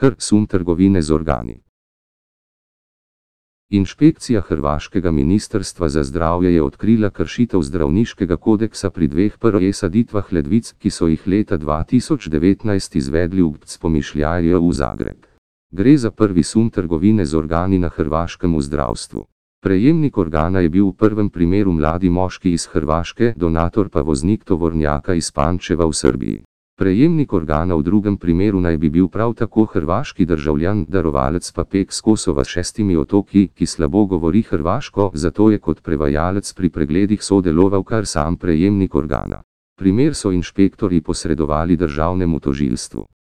hr sum trgovine z organi. Inšpekcija Hrvaškega ministrstva za zdravje je odkrila kršitev zdravniškega kodeksa pri dveh prve saditvah ledvic, ki so jih leta 2019 izvedli v BC pomišljajo v Zagreb. Gre za prvi sum trgovine z organi na hrvaškem zdravstvu. Prejemnik organa je bil v prvem primeru mladi moški iz Hrvaške, donator pa voznik tovornjaka iz Pančeva v Srbiji. Prejemnik organa v drugem primeru naj bi bil prav tako hrvaški državljan, darovalec pa pek s Kosova s šestimi otoki, ki slabo govori hrvaško, zato je kot prevajalec pri pregledih sodeloval kar sam prejemnik organa. Primer so inšpektori posredovali državnemu tožilstvu.